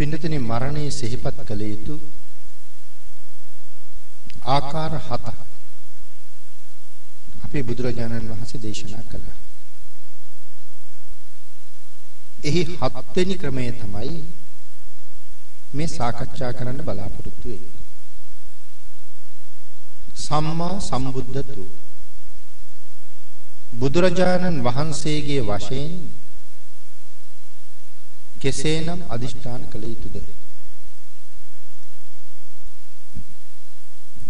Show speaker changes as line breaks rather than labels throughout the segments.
පින්නතනි මරණය සිහිපත් කළ යුතු ආකාර හතක් අපේ බුදුරජාණන් වහන්සේ දේශනා කළා. එහි හත්වෙනි ක්‍රමය තමයි මේ සාකච්ඡා කරන්න බලාපොරොත්තු වෙන්නේ. සම්මා සම්බුද්ධතු බුදුරජාණන් වහන්සේගේ වශයෙන් කෙසේනම් අදිෂ්ඨාන කළ යුතුද?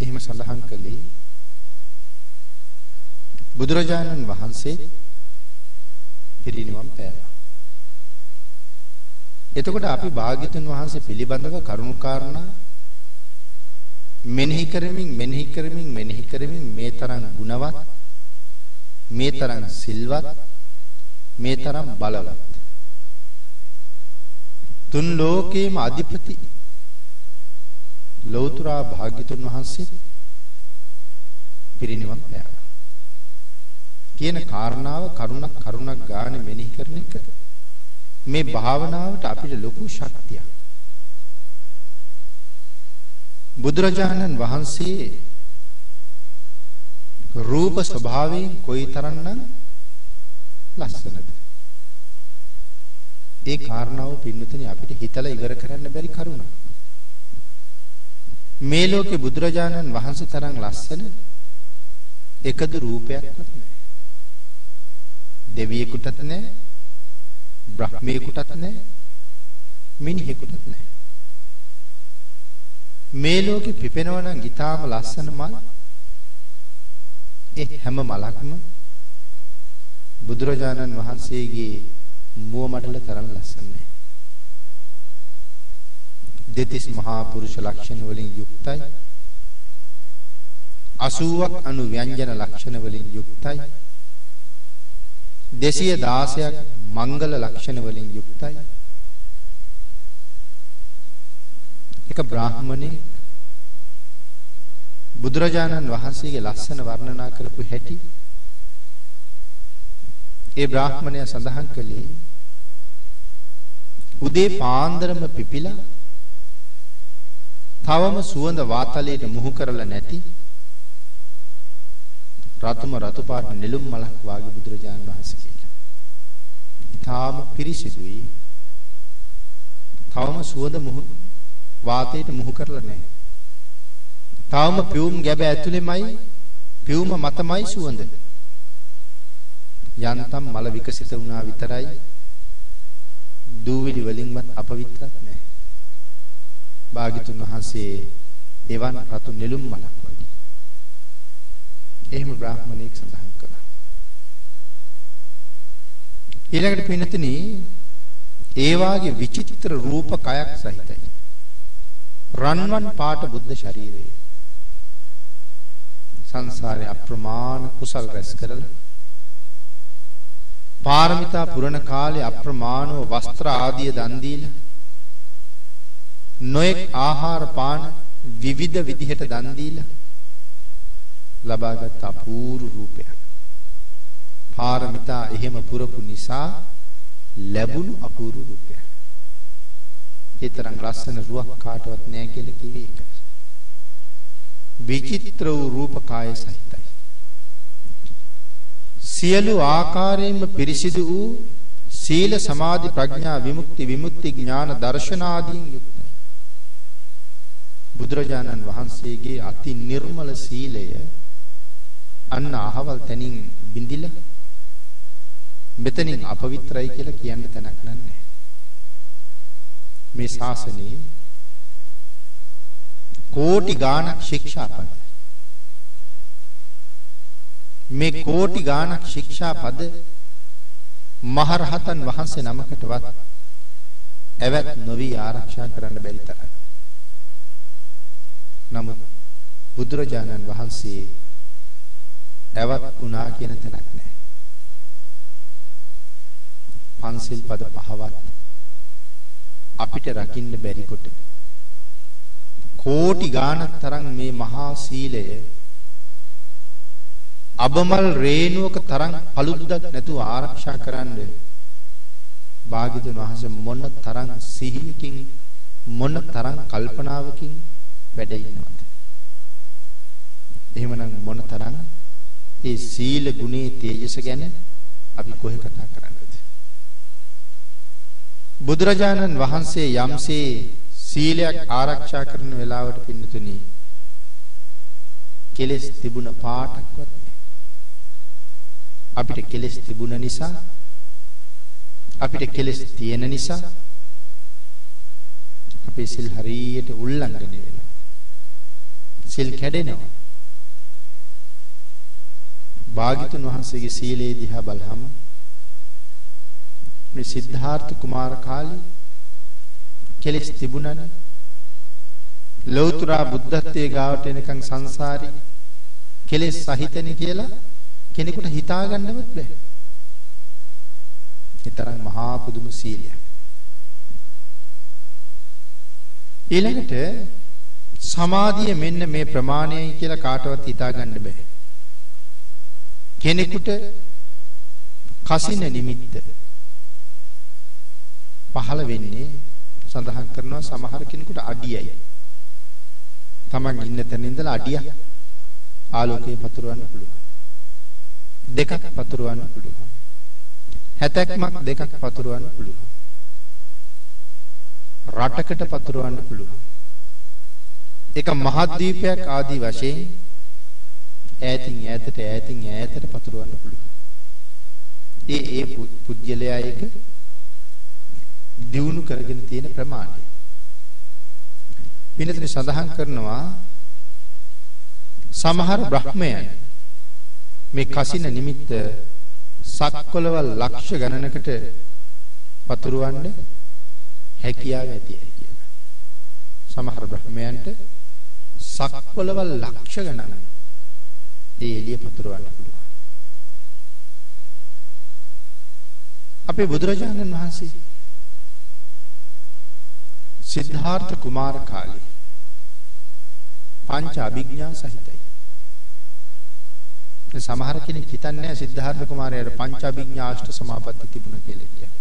එහෙම සඳහන් කළේ බුදුරජාණන් වහන්සේ පිරිනිවන් පෑවා. එතකොට අපි භාග්‍යතුන් වහන්සේ පිළිබඳව කරුණු කාරණා මෙනෙහි කරමින් මෙනෙහි කරමින් මෙනෙහි කරමින් මේ තරම් ගුණවත් මේ තරම් සිල්වත් මේ තරම් බලවත් තුන් ලෝකේම අධිපති ලෞතුරා භාග්‍යතුන් වහන්සේ පිරිනිවන් පෑවා. කියන කාරණාව කරුණක් කරුණක් ගානේ මෙනෙහි කරන එක මේ භාවනාවට අපිට ලොකු ශක්තියක්. බුදුරජාණන් වහන්සේ රූප ස්වභාවයෙන් කොයිතරම්නම් ලස්සනද? ඒ කාරණාව පින්නතුනි අපිට හිතලා ඉවර කරන්න බැරි කරුණක්. මේ ලෝකේ බුදුරජාණන් වහන්සේ තරම් ලස්සන එකදු රූපයක්වත් නැහැ දෙවියෙකුටත් නැහැ බ්‍රහ්මයෙකුටත් නැහැ මිනිහෙකුටත් නැහැ මේ ලෝකෙ පිපෙනවා නම් ඊටාම ලස්සන මල් ඒ හැම මලක්ම බුදුරජාණන් වහන්සේගේ මුව මඩල තරම් ලස්සන නැහැ. දෙතිස් මහා පුරුෂ ලක්ෂණ වලින් යුක්තයි. 80ක් අනු ව්‍යංජන ලක්ෂණ වලින් යුක්තයි. 216ක් මංගල ලක්ෂණ වලින් යුක්තයි. එක බ්‍රාහමණේ බුදුරජාණන් වහන්සේගේ ලස්සන වර්ණනා කරපු හැටි ඒ බ්‍රාහමණයා සඳහන් කළේ උදේ පාන්දරම පිපිලා තවම සුවඳ වාතලයට මුහු කරලා නැති රතුම රතු පාට නෙළුම් මලක් වාගේ බුදුරජාණන් වහන්සේ කියලා. ඊටාම පිරිසිදුයි. තවම සුවඳ මුහු වාතයට මුහු කරලා නැහැ. තාම පියුම් ගැබ ඇතුලේමයි පියුම මතමයි සුවඳ. යන්තම් මල විකසිත වුණා විතරයි දූවිලි වලින්වත් අපවිත්‍රක් නැහැ. භාග්‍යතුන් වහන්සේ එවන් රතු නෙළුම් මලක් වගේ. එහෙම බ්‍රාහ්මණෙක් සඳහන් කළා. ඊළඟට පින්නතනි ඒ වාගේ විචිත්‍ර රූප කයක් සහිතයි. රන්වන් පාට බුද්ධ ශරීරය. සංසාරේ අප්‍රමාණ කුසල් රැස් කරලා පාරමිතා පුරණ කාලේ අප්‍රමාණව වස්ත්‍ර ආදිය දන් දීලා නොඑක් ආහාර පාන විවිධ විදිහට දන් දීලා ලබාගත් අපූර්ව රූපයක්. පාරමිතා එහෙම පුරපු නිසා ලැබුණු අපූර්ව රූපයක්. ඒ තරම් ලස්සන රුවක් කාටවත් නැහැ කියලා කිව්වේ ඒකයි. විචිත්‍ර වූ රූප කාය සහිතයි. සියලු ආකාරයෙන්ම පිරිසිදු වූ සීල සමාධි ප්‍රඥා විමුක්ති විමුක්ති ඥාන දර්ශන ආදීන් යුක්තයි. බුදුරජාණන් වහන්සේගේ අති නිර්මල සීලය අන්න අහවල් තැනින් බිඳිලා මෙතනින් අපවිත්‍රයි කියලා කියන්න තැනක් නැහැ. මේ ශාසනයේ කෝටි ගාණක් ශික්ෂාපද මේ කෝටි ගාණක් ශික්ෂාපද මහරහතන් වහන්සේ නමකටවත් ඇවත් නොවි ආරක්ෂා කරන්න බැරි තරම්. නමුත් බුදුරජාණන් වහන්සේ ඇවත් වුණා කියන තැනක් නැහැ. පන්සිල් පද පහවත් අපිට රකින්න බැරි කොට කෝටි ගාණක් තරම් මේ මහා සීලය අබමල් රේණුවක තරම් palududak නැතුව ආරක්ෂා කරන්න භාග්‍යතුන් වහන්සේ මොන තරම් සිහියකින් මොන තරම් කල්පනාවකින් වැඩ ඉන්නවද? එහෙමනම් මොන තරම් ඒ සීල ගුණේ තේජස ගැන අපි කොහෙ කතා කරන්නද? බුදුරජාණන් වහන්සේ යම්සේ සීලයක් ආරක්ෂා කරන වෙලාවට පින්නතුනි කෙලස් තිබුණ පාටක්වත් අපිට කෙලස් තිබුණ නිසා අපිට කෙලස් තියෙන නිසා අපේ සිල් හරියට උල්ලංඝනය වෙනවා. සිල් කැඩෙනවා. භාග්‍යතුන් වහන්සේගේ සීලේ දිහා බලහම මේ සිද්ධාර්ථ කුමාර කාලේ කෙලස් තිබුණනේ ලෞතර බුද්ධත්වයේ ගාවට එනකන් සංසාරي කෙලස් සහිතනේ කියලා කෙනෙකුට හිතා ගන්නවත් බෑ. ඒ තරම් මහා පුදුම සීලයක්. ඊළඟට සමාධිය මෙන්න මේ ප්‍රමාණයයි කියලා කාටවත් හිතා ගන්න බෑ. කෙනෙකුට කසින නිමිත්ත පහළ වෙන්නේ සඳහන් කරනවා සමහර කෙනෙකුට අඩියයි. Taman ඉන්න තැන ඉඳලා අඩියක් ආලෝකය පතුරවන්න පුළුවන්. දෙකක් පතුරවන්න පුළුවන්. හැතැක්මක් දෙකක් පතුරවන්න පුළුවන්. රටකට පතුරවන්න පුළුවන්. එක මහද්වීපයක් ආදී වශයෙන් ඈතින් ඈතට ඈතින් ඈතට පතුරවන්න පුළුවන්. ඒ ඒ පුජ්‍යලයා එක දියුණු කරගෙන තියෙන ප්‍රමාණය. පින්නතේ සඳහන් කරනවා සමහර බ්‍රහ්මයන් මේ කසින නිමිත්ත සක්වලවල් ලක්ෂ ගණනකට පතුරවන්න හැකියාව ඇතියි කියලා. සමහර බ්‍රහ්මයන්ට සක්වලවල් ලක්ෂ ගණන ඒ එළිය පතුරවන්න පුළුවන්. අපේ බුදුරජාණන් වහන්සේ සිද්ධාර්ථ කුමාර කාලේ පංච අභිඥා සහිතයි. සමහර කෙනෙක් හිතන්නේ සිද්ධාර්ථ කුමාරයාට පංච අභිඥා අෂ්ට සමාපatti තිබුණා කියලා කියනවා.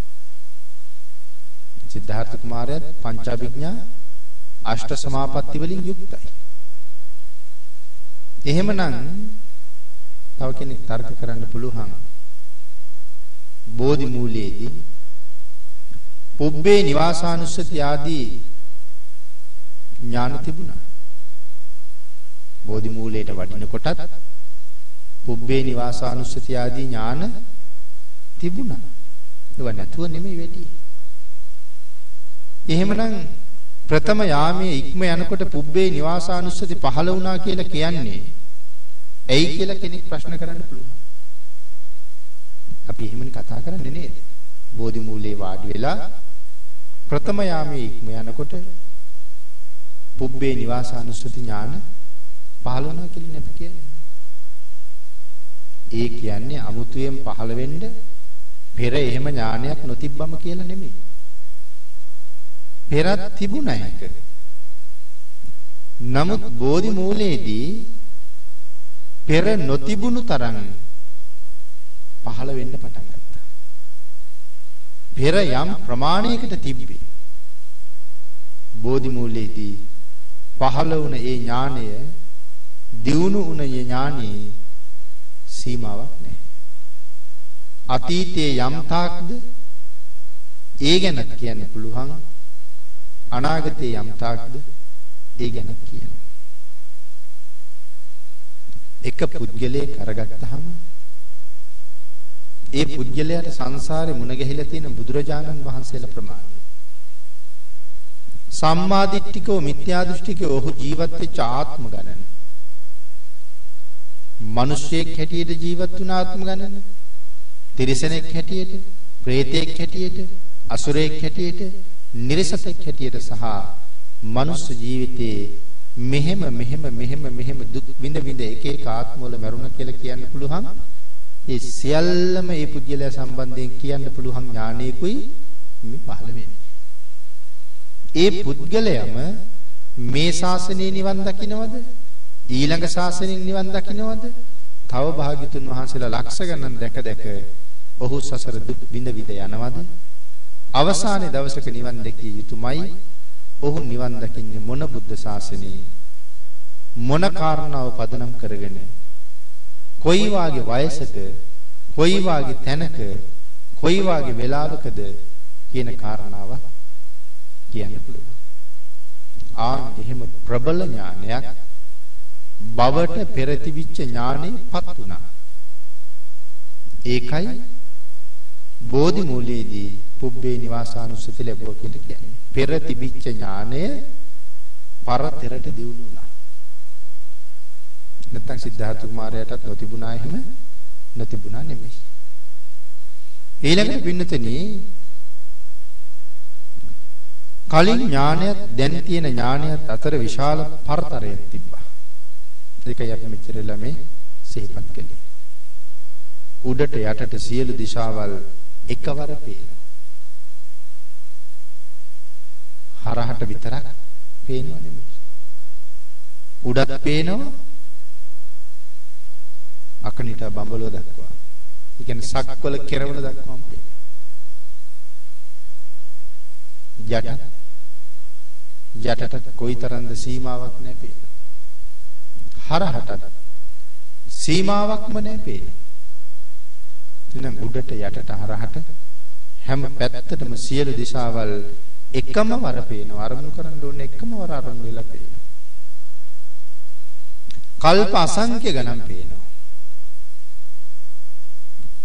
සිද්ධාර්ථ කුමාරයාත් පංච අභිඥා අෂ්ට සමාපatti වලින් යුක්තයි. එහෙමනම් තව කෙනෙක් තර්ක කරන්න පුළුවන්. බෝධි මූලයේදී පුබ්බේ නිවාසානුස්සති ආදී ඥාන තිබුණා. බෝධි මූලයට වඩින කොටත් පුබ්බේ නිවාසානුස්සති ආදී ඥාන තිබුණා. ඒව නැතුව නෙමෙයි වෙටි. එහෙමනම් ප්‍රථම යාමයේ ඉක්ම යනකොට පුබ්බේ නිවාසානුස්සති පහළ වුණා කියලා කියන්නේ ඇයි කියලා කෙනෙක් ප්‍රශ්න කරන්න පුළුවන්. අපි එහෙමනේ කතා කරන්නේ නේද? බෝධි මූලයේ වාඩි වෙලා ප්‍රථම යාමයේ ඉක්ම යනකොට පුබ්බේ නිවාසානුස්සති ඥාන පහළ වුණා කියලා නේද කියන්නේ. ඒ කියන්නේ අමුතුවෙන් පහළ වෙන්න පෙර එහෙම ඥානයක් නොතිබ්බම කියලා නෙමෙයි. පෙරත් තිබුණා එක. නමුත් බෝධි මූලයේදී පෙර නොතිබුණු තරම් පහළ වෙන්න පටන් ගත්තා. පෙර යම් ප්‍රමාණයකට තිබ්බේ. බෝධි මූලයේදී පහළ වුණ ඒ ඥානය දියුණු වුණ ඒ ඥානී සීමාවක් නැහැ. අතීතයේ යම් තාක්ද ඒ ගැන කියන්න පුළුවන් අනාගතයේ යම් තාක්ද ඒ ගැන කියන්න. එක පුද්ගලයෙක් අරගත්තාම ඒ පුද්ගලයාට සංසාරේ මුණ ගැහිලා තියෙන බුදුරජාණන් වහන්සේලා ප්‍රමාණය සම්මාදිට්ඨිකව මිත්‍යා දෘෂ්ටිකව ඔහු ජීවත් වෙච්ච ආත්ම ගණන. මිනිස්සෙක් හැටියට ජීවත් වුණ ආත්ම ගණන. තිරිසනෙක් හැටියට, ප්‍රේතෙක් හැටියට, අසුරෙක් හැටියට, නිර්සතෙක් හැටියට සහ මනුස්ස ජීවිතයේ මෙහෙම මෙහෙම මෙහෙම මෙහෙම දුක් විඳ විඳ එක එක ආත්මවල මරුණ කියලා කියන්න පුළුවන්. ඒ සියල්ලම මේ පුද්ගලයා සම්බන්ධයෙන් කියන්න පුළුවන් ඥානයකුයි මේ පහළ වෙන්නේ. ඒ පුද්ගලයාම මේ ශාසනයේ නිවන් දකින්නවද? ඊළඟ ශාසනයෙන් නිවන් දකින්නවද? තව භාග්‍යතුන් වහන්සේලා ලක්ෂ ගණන් දැක දැක ඔහු සසර දුක් විඳ විඳ යනවද? අවසානයේ දවසක නිවන් දැකිය යුතුමයි. ඔහු නිවන් දකින්නේ මොන බුද්ධ ශාසනයේ මොන කාරණාව පදනම් කරගෙන කොයි වාගේ වයසක කොයි වාගේ තැනක කොයි වාගේ වෙලාවකද කියන කාරණාව කියන්න පුළුවන්. ආන් එහෙම ප්‍රබල ඥානයක් බවට පෙරතිවිච්ච ඥානෙපත් වුණා. ඒකයි බෝධි මූලයේදී පුබ්බේ නිවාසානුස්සති ලැබුවා කියලා කියන්නේ. පෙර තිබිච්ච ඥානය පරතරට දියුණු වුණා. නැත්තම් සිද්ධාර්ථ කුමාරයාටත් නොතිබුණා එහෙම නොතිබුණා නෙමෙයි. ඊළඟට පින්නතනි කලින් ඥානයත් දැන් තියෙන ඥානයත් අතර විශාල පරතරයක් තිබ්බා. ඒකයි අපි මෙච්චර ළමේ සිහිපත් කළේ. උඩට යටට සියලු දිශාවල් එකවර පේනවා. හරහට විතරක් පේනව නෙමෙයි. උඩත් පේනවා අකනිට බඹලව දක්වා. ඒ කියන්නේ සක්වල කෙරවල දක්වාම පේනවා. යට යටට කොයිතරම්ද සීමාවක් නැහැ පේනවා. හරහටත් සීමාවක්ම නැහැ පේනවා. එහෙනම් උඩට යටට හරහට හැම පැත්තටම සියලු දිශාවල් එකම වර පේනවා. අරමුණු කරන්න ඕනේ එකම වර අරමුණු වෙලා පේනවා. කල්ප අසංඛ්‍ය ගණන් පේනවා.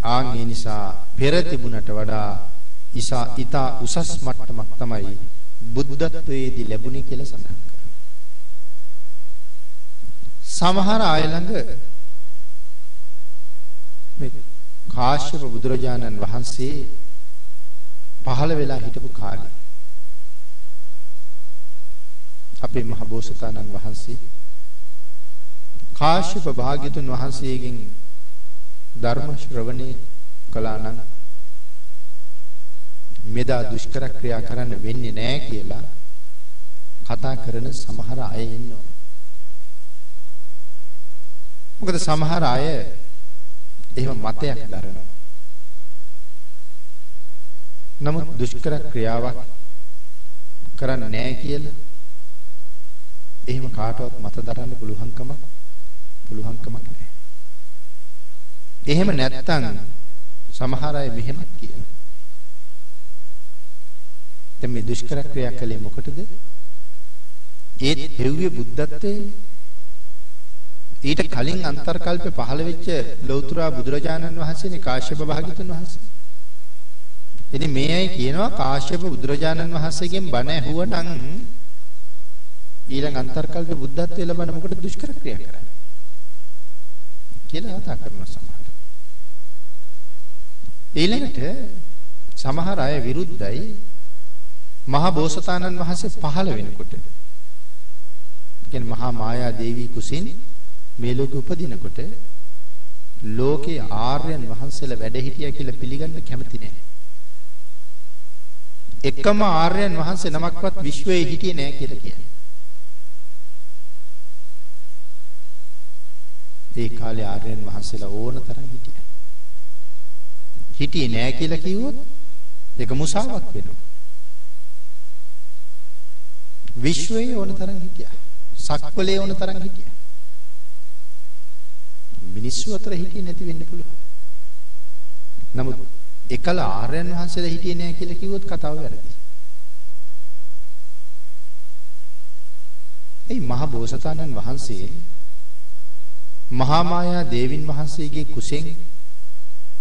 ආන් ඒ නිසා පෙර තිබුණට වඩා ඉසා ඊතා උසස් මට්ටමක් තමයි බුද්ධත්වයේදී ලැබුණේ කියලා සඳහන් කරනවා. සමහර අය ළඟ මේ කාශ්‍යප බුදුරජාණන් වහන්සේ පහළ වෙලා හිටපු කාලේ අපේ මහ බෝසතාණන් වහන්සේ කාශ්‍යප භාග්‍යතුන් වහන්සේගෙන් ධර්ම ශ්‍රවණය කළා නම් මෙදා දුෂ්කර ක්‍රියා කරන්න වෙන්නේ නැහැ කියලා කතා කරන සමහර අය ඉන්නවා. මොකද සමහර අය එහෙම මතයක් දරනවා. නමුත් දුෂ්කර ක්‍රියාවක් කරන්නේ නැහැ කියලා එහෙම කාටවත් මත දරන්න පුළුවන්කම පුළුවන්කමක් නැහැ. එහෙම නැත්තම් සමහර අය මෙහෙමත් කියනවා. දැන් මේ දුෂ්කර ක්‍රියා කළේ මොකටද? ඒත් හෙව්වේ බුද්ධත්වයේ ඊට කලින් අන්තර්කල්පේ පහළ වෙච්ච ලෞතර බුදුරජාණන් වහන්සේනේ කාශ්‍යප භාග්‍යතුන් වහන්සේ. ඉතින් මේ අය කියනවා කාශ්‍යප බුදුරජාණන් වහන්සේගෙන් බණ ඇහුවනම් ඊළඟ අන්තර්කල්පේ බුද්ධත්වයේ ලබන මොකටද දුෂ්කර ක්‍රියා කරන්නේ? කියලා කතා කරන සමහර. ඊළඟට සමහර අය විරුද්ධයි මහා බෝසතාණන් වහන්සේ පහළ වෙනකොට. කියන්නේ මහා මායා දේවී කුසින් මේ ලෝකෙ උපදිනකොට ලෝකේ ආර්යයන් වහන්සේලා වැඩ හිටියා කියලා පිළිගන්න කැමති නැහැ. එකම ආර්යයන් වහන්සේ නමක්වත් විශ්වයේ හිටියේ නැහැ කියලා කියන්නේ. ඒ කාලේ ආර්යයන් වහන්සේලා ඕන තරම් හිටියා. හිටියේ නැහැ කියලා කිව්වොත් ඒක මුසාවක් වෙනවා. විශ්වයේ ඕන තරම් හිටියා. සක්වලේ ඕන තරම් හිටියා. මිනිස්සු අතර හිටියේ නැති වෙන්න පුළුවන්. නමුත් එකල ආර්යයන් වහන්සේලා හිටියේ නැහැ කියලා කිව්වොත් කතාව වැරදි. ඒ මහ බෝසතාණන් වහන්සේ මහා මායා දේවින් වහන්සේගේ කුසෙන්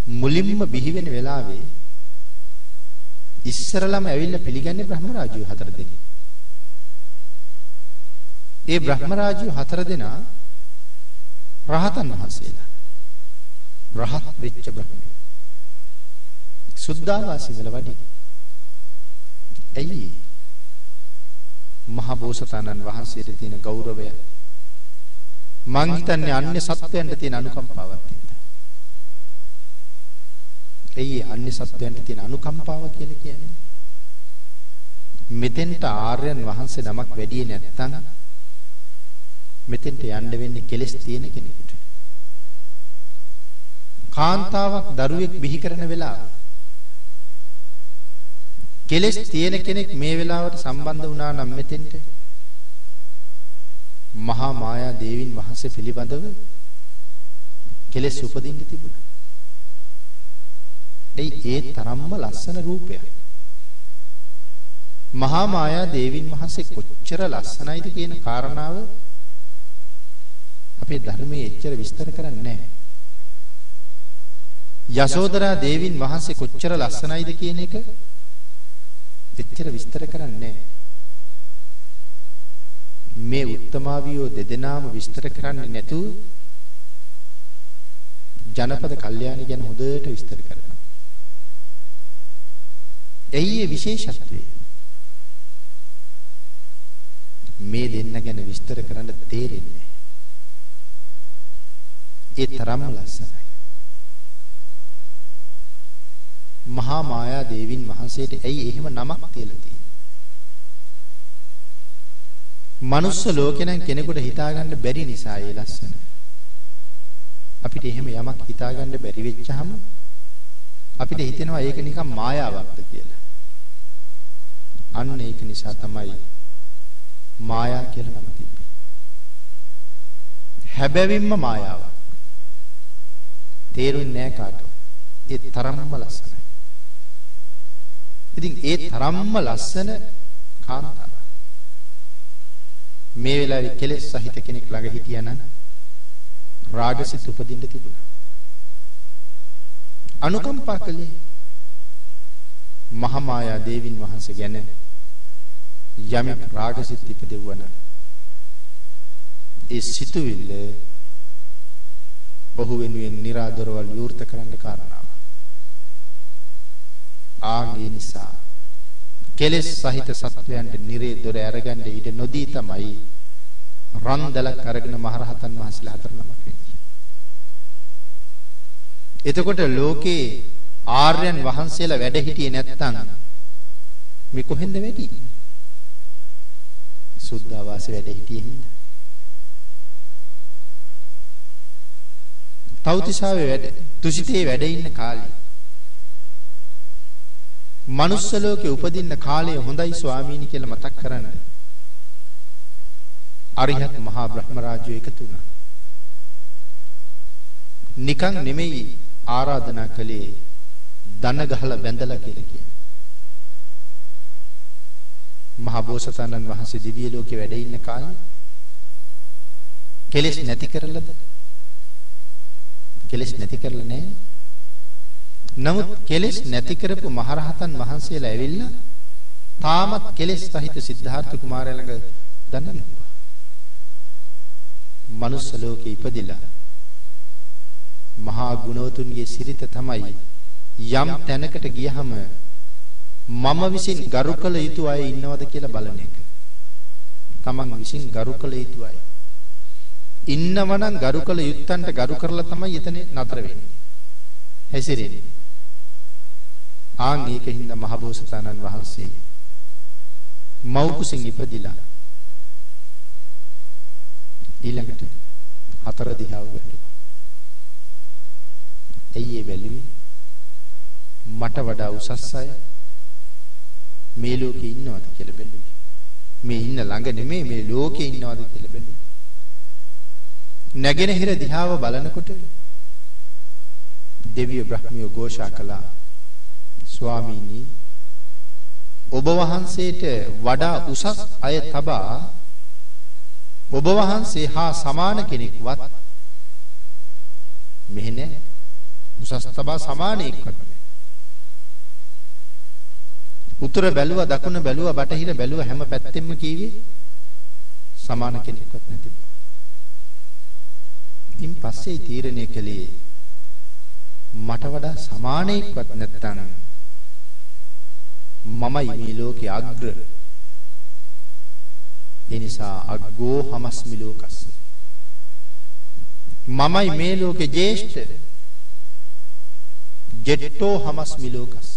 මුලින්ම බිහි වෙන වෙලාවේ ඉස්සරළම ඇවිල්ලා පිළිගන්නේ බ්‍රහ්ම රාජ්‍ය හතර දෙනෙක්. ඒ බ්‍රහ්ම රාජ්‍ය හතර දෙනා රහතන් වහන්සේලා. රහත් වෙච්ච බ්‍රහ්මයි. සුද්ධාවාසී වල වැඩි. ඇයි? මහ බෝසතාණන් වහන්සේට තියෙන ගෞරවය මං හිතන්නේ අන්‍ය සත්වයන්ට තියෙන අනුකම්පාවක් තියෙනවා. එයි අන්‍ය සත්වයන්ට තියෙන අනුකම්පාව කියලා කියන්නේ. මෙතෙන්ට ආර්යයන් වහන්සේ නමක් වැඩි නැත්නම් මෙතෙන්ට යන්න වෙන්නේ කෙලස් තියෙන කෙනෙකුට. කාන්තාවක් දරුවෙක් බිහි කරන වෙලාව කෙලස් තියෙන කෙනෙක් මේ වෙලාවට සම්බන්ධ වුණා නම් මෙතෙන්ට මහා මායා දේවින් වහන්සේ පිළිබඳව කෙලස් උපදින්න තිබුණා. ඒ ඒ තරම්ම ලස්සන රූපයක්. මහා මායා දේවින් වහන්සේ කොච්චර ලස්සනයිද කියන කාරණාව අපේ ධර්මයේ එච්චර විස්තර කරන්නේ නැහැ. යසෝදරා දේවින් වහන්සේ කොච්චර ලස්සනයිද කියන එක එච්චර විස්තර කරන්නේ මේ උත්තමාවියෝ දෙදෙනාම විස්තර කරන්නේ නැතුව ජනපද කල්යාණි ගැන හොඳට විස්තර කරනවා. එයි ඒ විශේෂත්වය. මේ දෙන්න ගැන විස්තර කරන්න තේරෙන්නේ ඒ තරම්ම ලස්සනයි. මහා මායා දේවින් වහන්සේට ඇයි එහෙම නමක් තියලා තියෙන්නේ? මනුස්ස ලෝකේ නම් කෙනෙකුට හිතාගන්න බැරි නිසා ඒ ලස්සන. අපිට එහෙම යමක් හිතාගන්න බැරි වෙච්චාම අපිට හිතෙනවා ඒක නිකන් මායාවක්ද කියලා. අන්න ඒක නිසා තමයි මායා කියලා නම තිබ්බේ. හැබැවින්ම මායාවක්. තේරුන්නේ නැහැ කාටවත්. ඒ තරම්ම ලස්සනයි. ඉතින් ඒ තරම්ම ලස්සන කාන්තාවක්. මේ වෙලාවේ කෙලෙස් සහිත කෙනෙක් ළඟ හිටියනම් රාගසිත උපදින්න තිබුණා. අනුකම්පා කළේ මහමායා දේවින් වහන්සේ ගැන යමෙක් රාගසිත ඉපදෙව්වන ඒ සිතුවිල්ල බොහෝ වෙනුවෙන් निराදරවල් විවෘත කරන්න කාරණාව. ආගේ නිසා කෙලෙස් සහිත සත්වයන්ට නිරේ දොර අරගන්න ඉඩ නොදී තමයි රන්දලක් අරගෙන මහරහතන් වහන්සේලා හතර නමක් වෙන්නේ. එතකොට ලෝකේ ආර්යයන් වහන්සේලා වැඩ හිටියේ නැත්තම් මේ කොහෙන්ද වැඩි? සුද්ධාවාසයේ වැඩ හිටියේ හින්දා. තව්තිසාවේ වැඩ තුසිතේ වැඩ ඉන්න කාලේ මනුස්ස ලෝකේ උපදින්න කාලය හොඳයි ස්වාමීනි කියලා මතක් කරන්න. අරිහත් මහා බ්‍රහ්ම රාජ්‍යය එකතු වුණා. නිකන් නෙමෙයි ආරාධනා කළේ දන ගහලා බැඳලා කියලා කියන්නේ. මහා බෝසතාණන් වහන්සේ දිව්‍ය ලෝකේ වැඩ ඉන්න කාලේ කෙලෙස් නැති කරලද? කෙලෙස් නැති කරලා නැහැ. නමුත් කෙලෙස් නැති කරපු මහරහතන් වහන්සේලා ඇවිල්ලා තාමත් කෙලෙස් සහිත සිද්ධාර්ථ කුමාරයා ළඟ දන්න ගැහුවා. මනුස්ස ලෝකේ ඉපදිලා මහා ගුණවතුන්ගේ සිරිත තමයි යම් තැනකට ගියහම මම විසින් ගරු කළ යුතු අය ඉන්නවද කියලා බලන එක. තමන් විසින් ගරු කළ යුතු අය. ඉන්නවනම් ගරු කළ යුත්තන්ට ගරු කරලා තමයි එතන නතර වෙන්නේ. හැසිරෙන්නේ. ආන් ඒකින්ද මහබෝසතාණන් වහන්සේ මව් කුසින් ඉපදිලා ඊළඟට හතර දිහාව වැටුණා. ඇයි ඒ බැලුවේ? මට වඩා උසස් අය මේ ලෝකේ ඉන්නවද කියලා බැලුවේ. මේ ඉන්න ළඟ නෙමෙයි මේ ලෝකේ ඉන්නවද කියලා බැලුවේ. නැගෙනහිර දිහාව බලනකොට දෙවිය බ්‍රහ්මිය ഘോഷා කළා. ස්වාමීනි ඔබ වහන්සේට වඩා උසස් අය තබා ඔබ වහන්සේ හා සමාන කෙනෙක්වත් මෙහෙ නැහැ. උසස් තබා සමාන එක්වත් නැහැ. උතුර බැලුවා දකුණ බැලුවා බටහිර බැලුවා හැම පැත්තෙම කීවේ සමාන කෙනෙක්වත් නැති. ඉන් පස්සේ තීරණය කළේ මට වඩා සමානෙක්වත් නැත්තම් මමයි මේ ලෝකේ අග්‍ර. ඒ නිසා අග්ගෝ හමස්මි ලෝකස්ස. මමයි මේ ලෝකේ ජේෂ්ඨ. ජෙට්ටෝ හමස්මි ලෝකස්ස.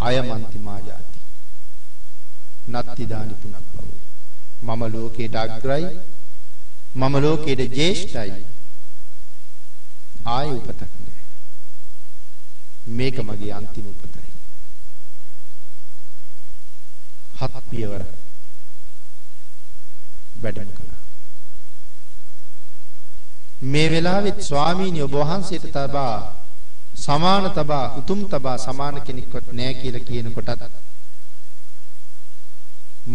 අයමන්ති මාජාති නත්ති දානි පුනක් බව. මම ලෝකේට අග්‍රයි. මම ලෝකේට ජේෂ්ඨයි. ආය උපතක් නෑ මේක මගේ අන්තිම උපතයි. හත් පියවර වැඩම කළා. මේ වෙලාවෙත් ස්වාමීනි ඔබ වහන්සේට තබා සමාන තබා උතුම් තබා සමාන කෙනෙක්වත් නැහැ කියලා කියනකොටත්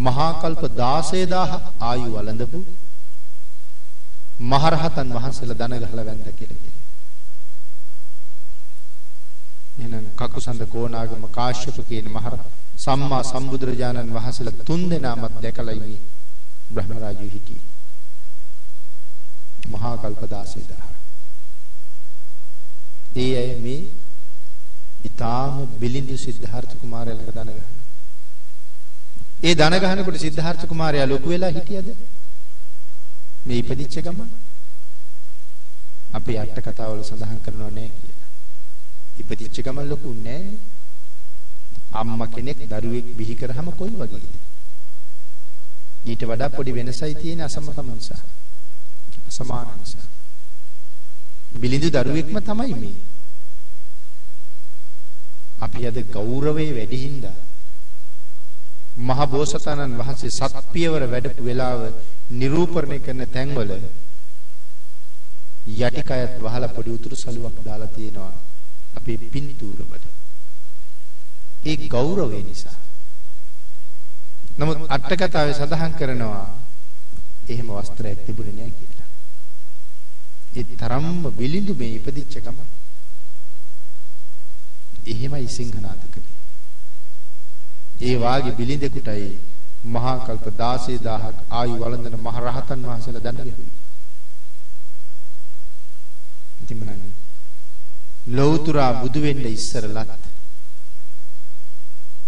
මහා කල්ප 16000 ආයු වළඳපු මහරහතන් වහන්සේලා දන ගහලා වැන්ද කියලා කියනවා. එහෙනම් කකුසඳ කෝණාගම කාශ්‍යප කියන මහර සම්මා සම්බුදුරජාණන් වහන්සේලා තුන් දෙනාමත් දැකලා ඉන්නේ බ්‍රහ්මරාජු හිටියේ. මහා කල්ප 16000. ඒ අය මේ ඊටාම බිලිඳු සිද්ධාර්ථ කුමාරයා ළඟ දන ගහනවා. ඒ දන ගහනකොට සිද්ධාර්ථ කුමාරයා ලොකු වෙලා හිටියද? මේ ඉපදිච්ච ගම අපේ අට කතාවල සඳහන් කරනව නෑ කියලා. ඉපදිච්ච ගම ලොකු නෑ. අම්මා කෙනෙක් දරුවෙක් බිහි කරාම කොයි වගේද? ඊට වඩා පොඩි වෙනසයි තියෙන අසමතම නිසා. අසමාන නිසා. බිලිඳු දරුවෙක්ම තමයි මේ. අපි අද ගෞරවයේ වැඩි හින්දා මහ බෝසතාණන් වහන්සේ සත්පියවර වැඩපු වෙලාව නිරූපණය කරන තැන්වල යටිකයත් වහලා පොඩි උතුරු සලුවක් දාලා තියෙනවා අපේ පින්තූරවල. ඒ ගෞරවය නිසා. නමුත් අටකතාවේ සඳහන් කරනවා එහෙම වස්ත්‍රයක් තිබුණේ නැහැ කියලා. ඒ තරම්ම විලිඳු මේ ඉපදිච්ච ගම. එහෙමයි සිංහනාදකේ. ඒ වාගේ බිලිඳෙකුටයි මහා කල්ප 16000ක් ආයු වළඳන මහ රහතන් වහන්සේලා දඬු ගැහුවේ. ඉතින් මනන් ලෞතුරා බුදු වෙන්න ඉස්සරලත්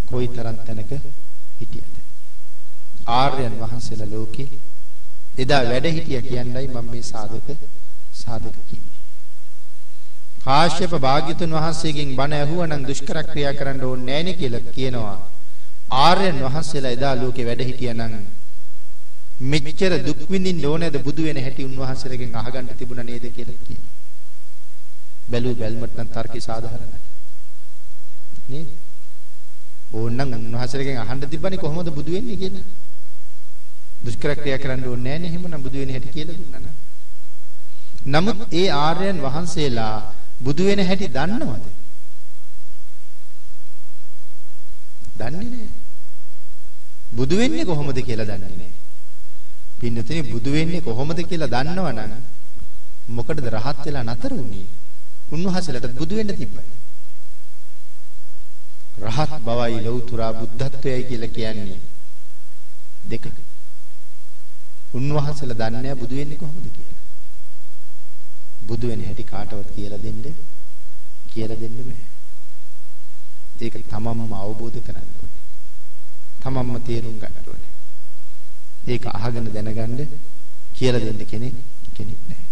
කොයිතරම් තැනක හිටියද? ආර්යයන් වහන්සේලා ලෝකේ එදා වැඩ හිටිය කියන්නයි මම මේ සාධක සාධක කිව්වේ. කාශ්‍යප භාග්‍යතුන් වහන්සේගෙන් බණ ඇහුවනම් දුෂ්කර ක්‍රියා කරන්න ඕනේ නැණි කියලා කියනවා. ආර්යයන් වහන්සේලා එදා ලෝකේ වැඩ හිටියානම් මෙච්චර දුක් විඳින්න ඕනේද බුදු වෙන හැටි උන්වහන්සේලගෙන් අහගන්න තිබුණා නේද කියලා කියනවා. බැලුව බැල්මට නම් තර්කي සාධාරණයි. නේද? ඕනනම් උන්වහන්සේලගෙන් අහන්න තිබ්බනේ කොහොමද බුදු වෙන්නේ කියලා. දුෂ්කර ක්‍රියා කරන්න ඕනේ නැහැ නේ එහෙමනම් බුදු වෙන හැටි කියලා දුන්නා නම්. නමුත් ඒ ආර්යයන් වහන්සේලා බුදු වෙන හැටි දන්නවද? දන්නේ නැහැ. බුදු වෙන්නේ කොහොමද කියලා දන්නේ නැහැ. පින්නතේ බුදු වෙන්නේ කොහොමද කියලා දන්නවනම් මොකටද රහත් වෙලා නතර වුනේ? උන්වහන්සේලාට බුදු වෙන්න තිබ්බයි. රහත් බවයි ලෞතුරා බුද්ධත්වයයි කියලා කියන්නේ දෙක. උන්වහන්සේලා දන්නේ නැහැ බුදු වෙන්නේ කොහොමද කියලා. බුදු වෙන හැටි කාටවත් කියලා දෙන්න කියලා දෙන්න බෑ. ඒක තමන්ම අවබෝධ කරගන්න ඕනේ. තමන්ම තේරුම් ගන්න ඕනේ. ඒක අහගෙන දැනගන්න කියලා දෙන්න කෙනෙක් කෙනෙක් නැහැ.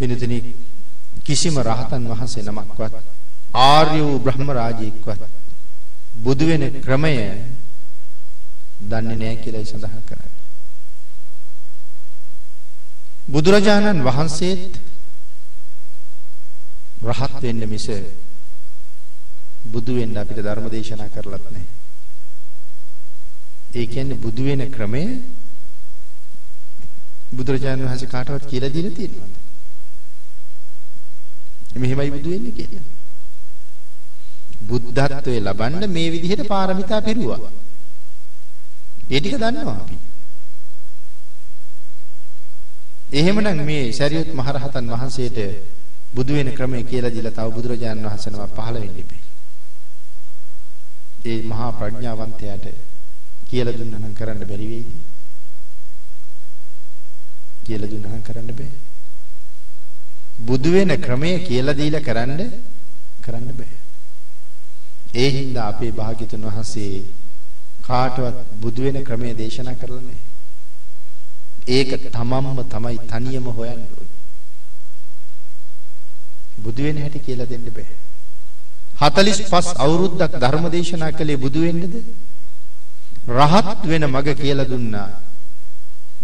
වෙනතනි කිසිම රහතන් වහන්සේ නමක්වත් ආර්ය වූ බ්‍රහ්ම රාජයෙක්වත් බුදු වෙන ක්‍රමය දන්නේ නැහැ කියලායි සඳහන් කරන්නේ. බුදුරජාණන් වහන්සේත් රහත් වෙන්න මිස බුදු වෙන්න අපිට ධර්ම දේශනා කරලත් නැහැ. ඒ කියන්නේ බුදු වෙන ක්‍රමය බුදුරජාණන් වහන්සේ කාටවත් කියලා දීලා තියෙනවද? මෙහෙමයි බුදු වෙන්නේ කියලා. බුද්ධත්වයේ ලබන්න මේ විදිහට පාරමිතා පිරුවා. ඒ ටික දන්නවා අපි. එහෙමනම් මේ සරියුත් මහරහතන් වහන්සේට බුදු වෙන ක්‍රමය කියලා දීලා තව බුදුරජාණන් වහන්සේ නම පහළ වෙන්න ඉපේ. ඒ මහා ප්‍රඥාවන්තයාට කියලා දුන්නා නම් කරන්න බැරි වෙයිද? කියලා දුන්නා නම් කරන්න බෑ. බුදු වෙන ක්‍රමය කියලා දීලා කරන්න කරන්න බෑ. ඒ හින්දා අපේ භාග්‍යතුන් වහන්සේ කාටවත් බුදු වෙන ක්‍රමය දේශනා කරලා නැහැ. ඒක තමන්ම තමයි තනියම හොයන්න ඕනේ. බුදු වෙන හැටි කියලා දෙන්න බෑ. 45 අවුරුද්දක් ධර්ම දේශනා කළේ බුදු වෙන්නද? රහත් වෙන මග කියලා දුන්නා.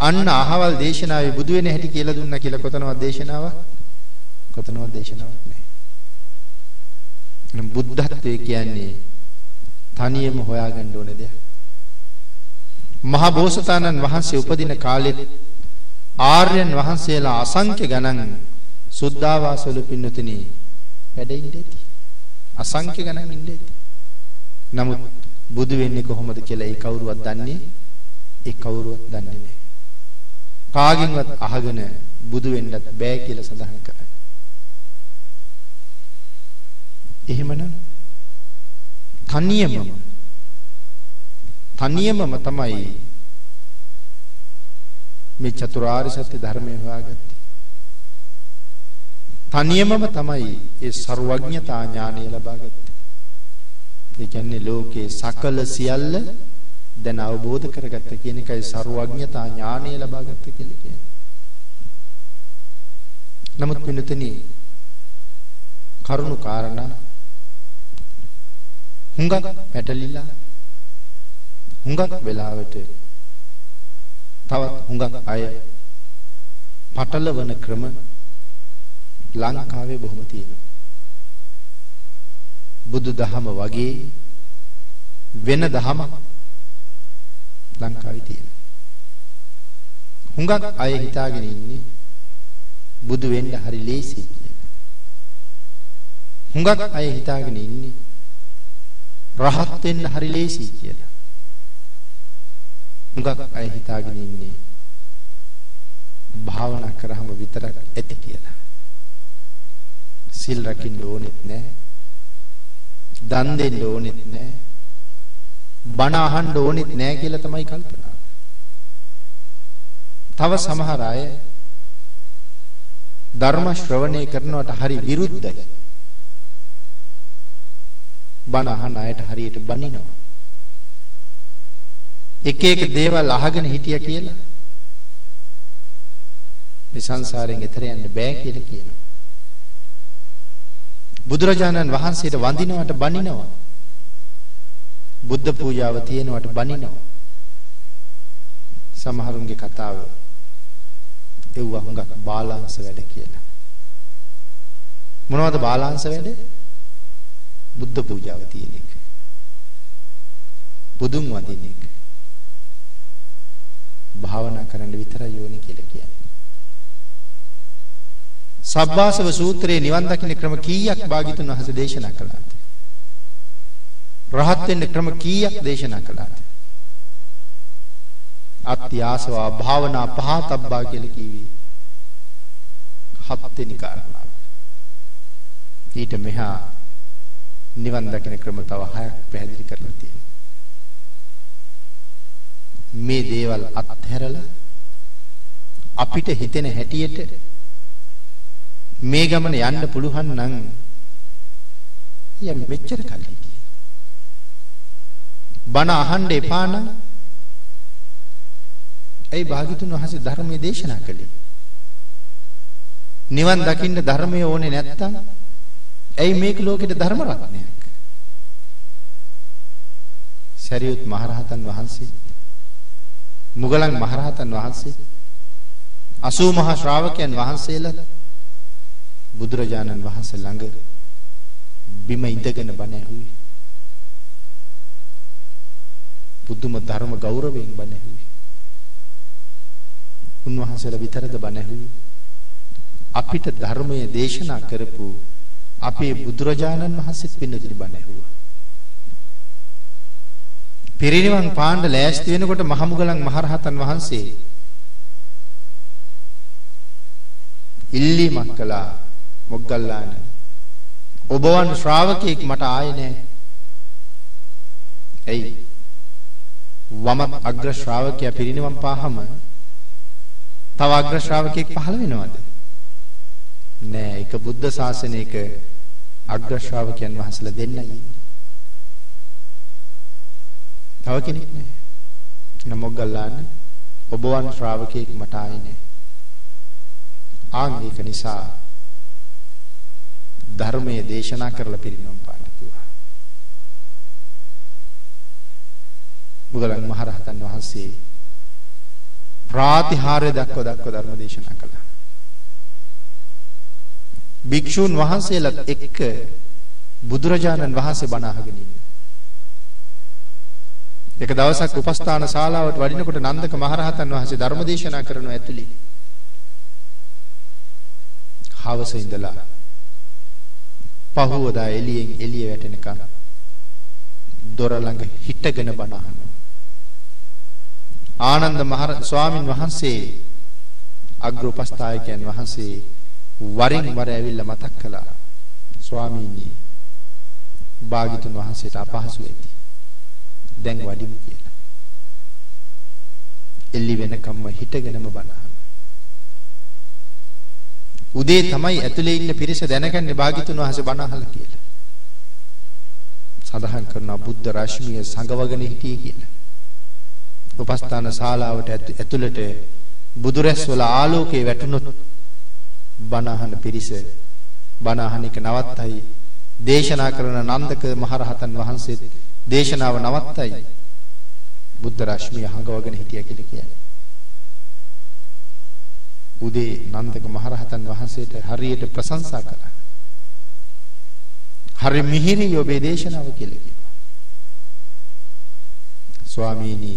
අන්න අහවල් දේශනාවේ බුදු වෙන හැටි කියලා දුන්නා කියලා කොතනවත් දේශනාවක් කොතනවත් දේශනාවක් නැහැ. නම් බුද්ධත්වයේ කියන්නේ තනියම හොයාගන්න ඕන දෙයක්. මහා බෝසතාණන් වහන්සේ උපදින කාලෙත් ආර්යයන් වහන්සේලා අසංඛ්‍ය ගණන් සුද්ධාවාසවල පින්නතුනි වැඩ ඉඳී. අසංඛ්‍ය ගණන් ඉඳී. නමුත් බුදු වෙන්නේ කොහොමද කියලා ඒ කවුරුවත් දන්නේ ඒ කවුරුවත් දන්නේ නැහැ. කාගෙන්වත් අහගෙන බුදු වෙන්නත් බෑ කියලා සඳහන් කරා. එහෙමනම් තනියමම තනියමම තමයි මේ චතුරාර්ය සත්‍ය ධර්මය හොයාගත්තේ. තනියමම තමයි ඒ ਸਰුවඥතා ඥානය ලබාගත්තේ. ඒ කියන්නේ ලෝකේ සකල සියල්ල දැන් අවබෝධ කරගත්ත කියන එකයි ਸਰුවඥතා ඥානය ලබාගත්ත කියලා කියන්නේ. නමුත් මෙතනදී කරුණු කාරණා හුඟක් පැටලිලා හුඟක් වෙලාවට තවත් හුඟක් අය පටලවන ක්‍රම ලංකාවේ බොහොම තියෙනවා. බුදු දහම වගේ වෙන දහමක් ලංකාවේ තියෙනවා. හුඟක් අය හිතාගෙන ඉන්නේ බුදු වෙන්න හරි ලේසි කියලා. හුඟක් අය හිතාගෙන ඉන්නේ රහත් වෙන්න හරි ලේසි කියලා. හුඟක් අය හිතාගෙන ඉන්නේ භාවනා කරාම විතරක් ඇති කියලා. සිල් රකින්න ඕනෙත් නැහැ. දන් දෙන්න ඕනෙත් නැහැ. බණ අහන්න ඕනෙත් නැහැ කියලා තමයි කල්පනා. තව සමහර අය ධර්ම ශ්‍රවණය කරනවට හරි විරුද්ධයි. බණ අහන අයට හරියට බනිනවා. එක එක දේවල් අහගෙන හිටියා කියලා මේ සංසාරයෙන් එතර යන්න බෑ කියලා කියනවා. බුදුරජාණන් වහන්සේට වඳිනවට බනිනවා. බුද්ධ පූජාව තියෙනවට බනිනවා. සමහරුන්ගේ කතාව එව්ව හුඟක් බාලාංශ වැඩ කියලා. මොනවද බාලාංශ වැඩ? බුද්ධ පූජාව තියෙන එක. බුදුන් වඳින එක. භාවනා කරන්න විතරයි යෝනි කියලා කියන්නේ. සබ්බාසව සූත්‍රයේ නිවන් දකින්න ක්‍රම කීයක් භාග්‍යතුන් වහන්සේ දේශනා කළාද? රහත් වෙන්න ක්‍රම කීයක් දේශනා කළාද? අත්‍යාසවා භාවනා පහතබ්බා කියලා කිව්වේ හත් වෙනි කාරණාව. ඊට මෙහා නිවන් දකින ක්‍රම තව හයක් පැහැදිලි කරලා තියෙනවා. මේ දේවල් අත්හැරලා අපිට හිතෙන හැටියට මේ ගමන යන්න පුළුවන් නම් යම් මෙච්චර කල්ලි බණ අහන්න එපා නම් ඒ භාග්‍යතුන් වහන්සේ ධර්මයේ දේශනා කළේ නිවන් දකින්න ධර්මය ඕනේ නැත්තම් ඇයි මේක ලෝකෙට ධර්ම රත්නයක්? සරියුත් මහරහතන් වහන්සේ මුගලන් මහරහතන් වහන්සේ 80 මහා ශ්‍රාවකයන් වහන්සේලා බුදුරජාණන් වහන්සේ ළඟ බිම ඉඳගෙන බණ ඇහුවේ. බුදුම ධර්ම ගෞරවයෙන් බණ ඇහුවේ. උන්වහන්සේලා විතරද බණ ඇහුවේ. අපිට ධර්මයේ දේශනා කරපු අපේ බුදුරජාණන් වහන්සේත් පින්නදින බණ ඇහුවා. පිරිනිවන් පාණ්ඩ ලෑස්ති වෙනකොට මහමුගලන් මහරහතන් වහන්සේ ඉල්ලීමක් කළා මොග්ගල්ලාන ඔබවන් ශ්‍රාවකෙක් මට ආයේ නැහැ. එයි වම අග්‍ර ශ්‍රාවකයා පිරිනිවන් පාහම තව අග්‍ර ශ්‍රාවකෙක් පහළ වෙනවද? නෑ ඒක බුද්ධ ශාසනයක අග්‍ර ශ්‍රාවකයන් වහන්සේලා දෙන්නයි. තව කෙනෙක් නෑ. නමොග්ගල්ලාන ඔබවන් ශ්‍රාවකෙක් මට ආයේ නෑ. ආන් ඒක නිසා ධර්මයේ දේශනා කරලා පිරිනොම් පාන්න කිව්වා. මුගලන් මහරහතන් වහන්සේ ප්‍රාතිහාර්ය දක්ව දක්ව ධර්ම දේශනා කළා. භික්ෂූන් වහන්සේලාත් එක්ක බුදුරජාණන් වහන්සේ බණ අහගෙන ඉන්නේ. එක දවසක් උපස්ථාන ශාලාවට වඩිනකොට නන්දක මහරහතන් වහන්සේ ධර්ම දේශනා කරන ඇතුළේ හවස ඉඳලා පහුවදා එළියෙන් එළිය වැටෙනකන් දොර ළඟ හිටගෙන බණ අහනවා. ආනන්ද මහ ස්වාමින් වහන්සේ අග්‍රෝපස්ථායකයන් වහන්සේ වරින් වර ඇවිල්ලා මතක් කළා. ස්වාමීනි භාග්‍යතුන් වහන්සේට අපහසු වෙති. දැන් වඩිමු කියලා. එල්ලි වෙනකම්ම හිටගෙනම බණ උදේ තමයි ඇතුලේ ඉන්න පිරිස දැනගන්නේ භාග්‍යතුන් වහන්සේ බණ අහලා කියලා. සඳහන් කරනවා බුද්ධ රශ්මිය සංගවගෙන හිටියේ කියලා. උපස්ථාන ශාලාවට ඇතුළට බුදුරැස් වල ආලෝකයේ වැටුණොත් බණ අහන පිරිස බණ අහන එක නවත්තයි. දේශනා කරන නන්දක මහරහතන් වහන්සේ දේශනාව නවත්තයි. බුද්ධ රශ්මිය හංගවගෙන හිටියා කියලා කියන්නේ. උදේ නන්දක මහරහතන් වහන්සේට හරියට ප්‍රශංසා කළා. හරි මිහිරි ඔබේ දේශනාව කියලා කිව්වා. ස්වාමීනි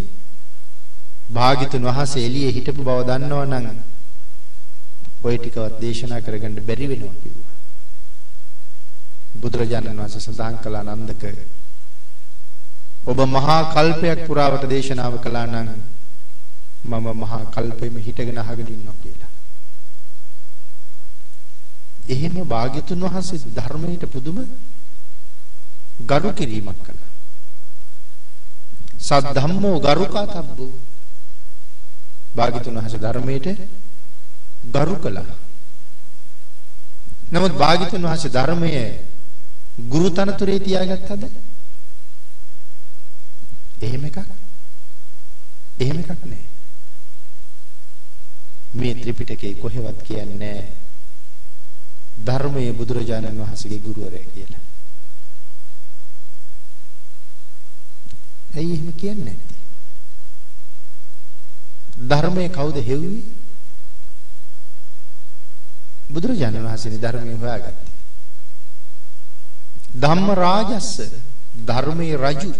භාග්‍යතුන් වහන්සේ එළියේ හිටපු බව දන්නවනම් ඔය ටිකවත් දේශනා කරගන්න බැරි වෙනවා කිව්වා. බුදුරජාණන් වහන්සේ සඳහන් කළ නන්දක ඔබ මහා කල්පයක් පුරාවට දේශනාව කළා නම් මම මහා කල්පෙම හිටගෙන අහගෙන ඉන්නවා කියලා. එහෙම භාග්‍යතුන් වහන්සේ ධර්මයට පුදුම ගරු කිරීමක් කළා. සද්ධම්මෝ ගරුකාතබ්බෝ භාග්‍යතුන් වහන්සේ ධර්මයට ගරු කළා. නමුත් භාග්‍යතුන් වහන්සේ ධර්මයේ ගුරු තනතුරේ තියාගත්තද? එහෙම එකක් එහෙම එකක් නෑ. මේ ත්‍රිපිටකේ කොහෙවත් කියන්නේ ධර්මයේ බුදුරජාණන් වහන්සේගේ ගුරුවරයා කියලා. ඇයි එහෙම කියන්නේ නැත්තේ? ධර්මයේ කවුද හෙව්වේ? බුදුරජාණන් වහන්සේනේ ධර්මයේ හොයාගත්තේ. ධම්ම රාජස්ස ධර්මයේ රජු.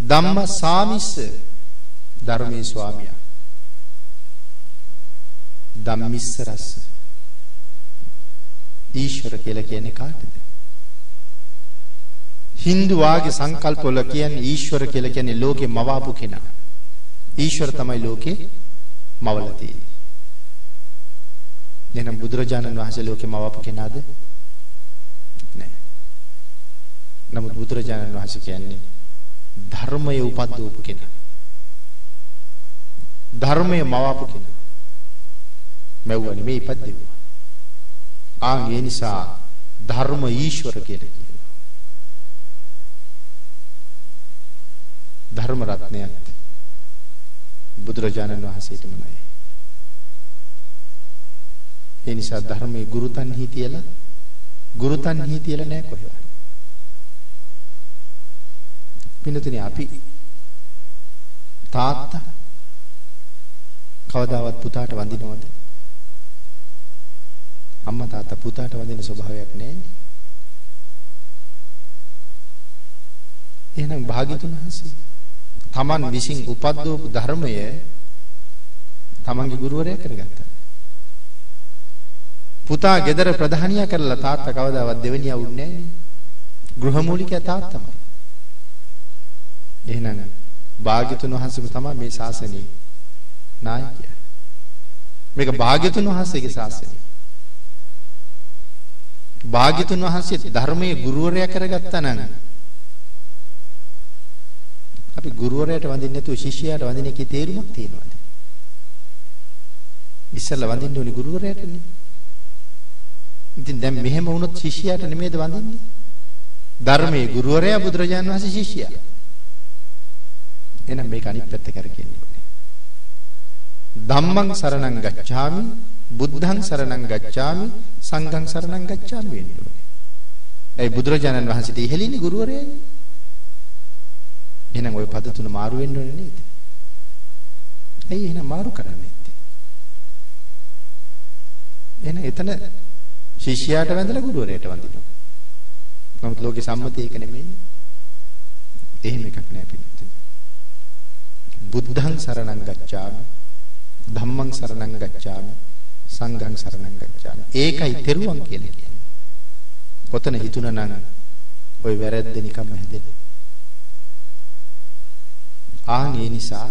ධම්ම සාමිස්ස ධර්මයේ ස්වාමියා. ධම්මිස්ස රස්ස ඊශ්වර කියලා කියන්නේ කාටද? Hindu වාගේ සංකල්ප වල කියන්නේ ඊශ්වර කියලා කියන්නේ ලෝකේ මවාපු කෙනා. ඊශ්වර තමයි ලෝකේ මවලා තියෙන්නේ. එහෙනම් බුදුරජාණන් වහන්සේ ලෝකේ මවාපු කෙනාද? නෑ. නමුත් බුදුරජාණන් වහන්සේ කියන්නේ ධර්මයේ උපද්දවපු කෙනා. ධර්මයේ මවාපු කෙනා. මැව්වා නෙමෙයි ඉපද්දෙව්වා. ආන් ඒ නිසා ධර්ම ඊශ්වර කියලා කියනවා. ධර්ම රත්නයත් බුදුරජාණන් වහන්සේටම නෑ. ඒ නිසා ධර්මයේ ගුරුතන්හි තියලා ගුරුතන්හි තියලා නෑ කොහෙවත්. පින්නතුනේ අපි තාත්තා කවදාවත් පුතාට වඳිනවද? අම්මා තාත්තා පුතාට වදින ස්වභාවයක් නැහැ. එහෙනම් භාග්‍යතුන් වහන්සේ තමන් විසින් උපද්දවපු ධර්මය තමන්ගේ ගුරුවරයා කරගත්තා. පුතා ගෙදර ප්‍රධානියා කරලා තාත්තා කවදාවත් දෙවෙනියා වුන්නේ නැහැ. ගෘහමූලිකයා තාත්තමයි. එහෙනම් භාග්‍යතුන් වහන්සේම තමයි මේ ශාසනයේ නායකයා. මේක භාග්‍යතුන් වහන්සේගේ ශාසනය. භාග්‍යතුන් වහන්සේ ධර්මයේ ගුරුවරයා කරගත්තා නම් අපි ගුරුවරයාට වඳින්න නැතුව ශිෂ්‍යයාට වඳින එකේ තේරුමක් තියෙනවද? ඉස්සෙල්ලා වඳින්න ඕනි ගුරුවරයාටනේ. ඉතින් දැන් මෙහෙම වුණොත් ශිෂ්‍යයාට නෙමෙයිද වඳින්නේ? ධර්මයේ ගුරුවරයා බුදුරජාන් වහන්සේ ශිෂ්‍යයා. එහෙනම් මේක අනිත් පැත්ත කරකෙන්න ඕනේ. ධම්මං සරණං ගච්ඡාමි බුද්ධං සරණං ගච්ඡාමි සංඝං සරණං ගච්ඡාමි වෙන්න ඕනේ. ඒ බුදුරජාණන් වහන්සේට ඉහෙලින්නේ ගුරුවරයානේ. එහෙනම් ওই පද තුන මාරු වෙන්න ඕනේ නේද? ඇයි එහෙනම් මාරු කරන්නේ නැත්තේ? එහෙනම් එතන ශිෂ්‍යයාට වැඳලා ගුරුවරයාට වඳිනවා. නමුත් ලෝකේ සම්මතිය ඒක නෙමෙයි. එහෙම එකක් නෑ පිටුතුනි. බුද්ධං සරණං ගච්ඡාමි. ධම්මං සරණං ගච්ඡාමි. සංඝං සරණං ගච්ඡාමි. ඒකයි තෙරුවන් කියලා කියන්නේ. කොතන හිතුණා නම් ওই වැරද්ද නිකම්ම හැදෙන්නේ. ආන් ඒ නිසා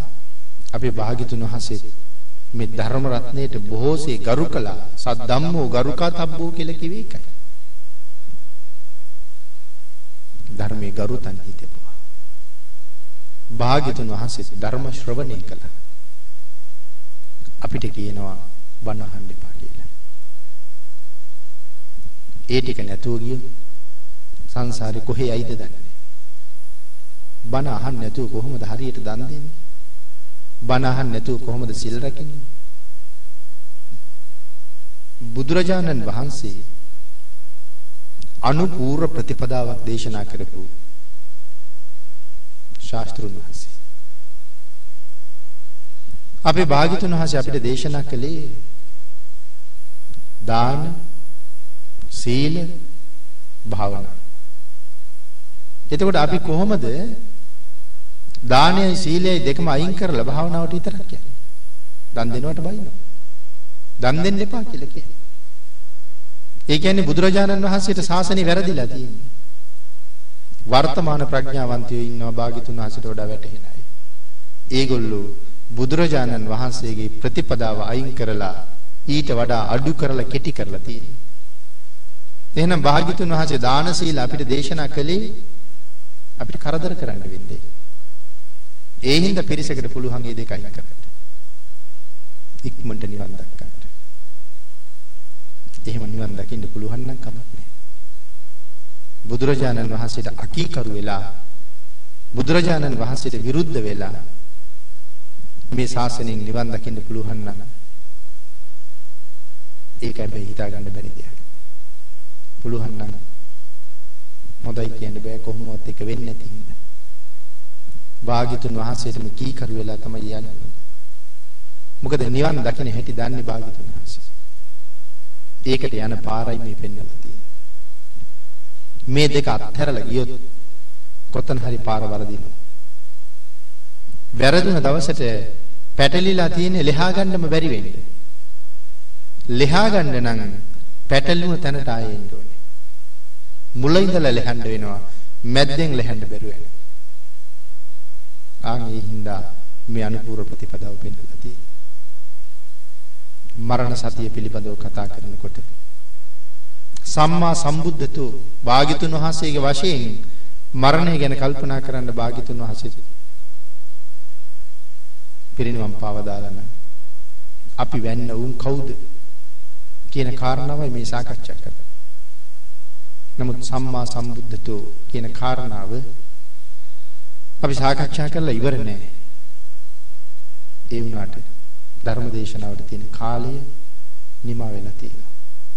අපි භාග්‍යතුන් වහන්සේ මේ ධර්ම රත්නයේට බොහෝසේ ගරු කළා. සද්දම්මෝ ගරුකාතබ්බෝ කියලා කිව්වේ ඒකයි. ධර්මයේ ගරුතන් හිතපුවා. භාග්‍යතුන් වහන්සේ ධර්ම ශ්‍රවණය කළා. අපිට කියනවා බණ අහන්න එපා කියලා. ඒ ටික නැතුව ගියොත් සංසාරේ කොහේ යයිද දන්නේ බණ අහන්න නැතුව කොහොමද හරියට දන් දෙන්නේ? බණ අහන්න නැතුව කොහොමද සිල් රකින්නේ? බුදුරජාණන් වහන්සේ අනුපූර්ව ප්‍රතිපදාවක් දේශනා කරපු ශාස්ත්‍රුන් වහන්සේ. අපේ භාග්‍යතුන් වහන්සේ අපිට දේශනා කළේ දාන සීල භාවනා. එතකොට අපි කොහොමද දානයයි සීලයයි දෙකම අයින් කරලා භාවනාවට විතරක් කියන්නේ. දන් දෙනවට බයිනවා. දන් දෙන්න එපා කියලා කියන්නේ. ඒ කියන්නේ බුදුරජාණන් වහන්සේට ශාසනය වැරදිලා තියෙන්නේ. වර්තමාන ප්‍රඥාවන්තයෝ ඉන්නවා භාග්‍යතුන් වහන්සේට වඩා වැටහෙන අය. ඒගොල්ලෝ බුදුරජාණන් වහන්සේගේ ප්‍රතිපදාව අයින් කරලා ඊට වඩා අඩු කරලා කෙටි කරලා තියෙනවා. එහෙනම් භාග්‍යතුන් වහන්සේ දාන සීල අපිට දේශනා කළේ අපිට කරදර කරන්න වෙන්නේ. ඒ හින්දා පිරිසකට පුළුවන් මේ දෙක අයින් කරන්න. ඉක්මනට නිවන් දක්කන්න. එහෙම නිවන් දකින්න පුළුවන් නම් කමක් නැහැ. බුදුරජාණන් වහන්සේට අකීකරු වෙලා බුදුරජාණන් වහන්සේට විරුද්ධ වෙලා මේ ශාසනයෙන් නිවන් දකින්න පුළුවන් නම් ඒක හැබැයි හිතා ගන්න බැරි දෙයක්. පුළුවන් නම් හොඳයි කියන්න බෑ කොහොමවත් එක වෙන්නේ නැති හින්දා. භාග්‍යතුන් වහන්සේටම කීකරු වෙලා තමයි යන්නේ. මොකද නිවන් දකින්න හැටි දන්නේ භාග්‍යතුන් වහන්සේ. ඒකට යන පාරයි මේ පෙන්වලා තියෙන්නේ. මේ දෙක අත්හැරලා ගියොත් කොතන හරි පාර වරදිනවා. වැරදුන දවසට පැටලිලා තියෙන ලෙහා ගන්නම බැරි වෙන්නේ. ලෙහා ගන්න නම් පැටලුණු තැනට ආයෙ එන්න ඕනේ. මුල ඉඳලා ලෙහන්න වෙනවා. මැද්දෙන් ලෙහන්න බැරුව වෙනවා. ආන් ඒ හින්දා මේ අනුපූර්ව ප්‍රතිපදාව පෙන්නලා තියෙන්නේ. මරණ සතිය පිළිබඳව කතා කරනකොට සම්මා සම්බුද්ධතු භාග්‍යතුන් වහන්සේගේ වශයෙන් මරණය ගැන කල්පනා කරන්න භාග්‍යතුන් වහන්සේ පිරිනිවන් පාව දාලා අපි වැන්න උන් කවුද කියන කාරණාවයි මේ සාකච්ඡා කරන්නේ. නමුත් සම්මා සම්බුද්ධතු කියන කාරණාව අපි සාකච්ඡා කරලා ඉවර නෑ. ඒ වුණාට ධර්ම දේශනාවට තියෙන කාලය නිමා වෙලා තියෙනවා.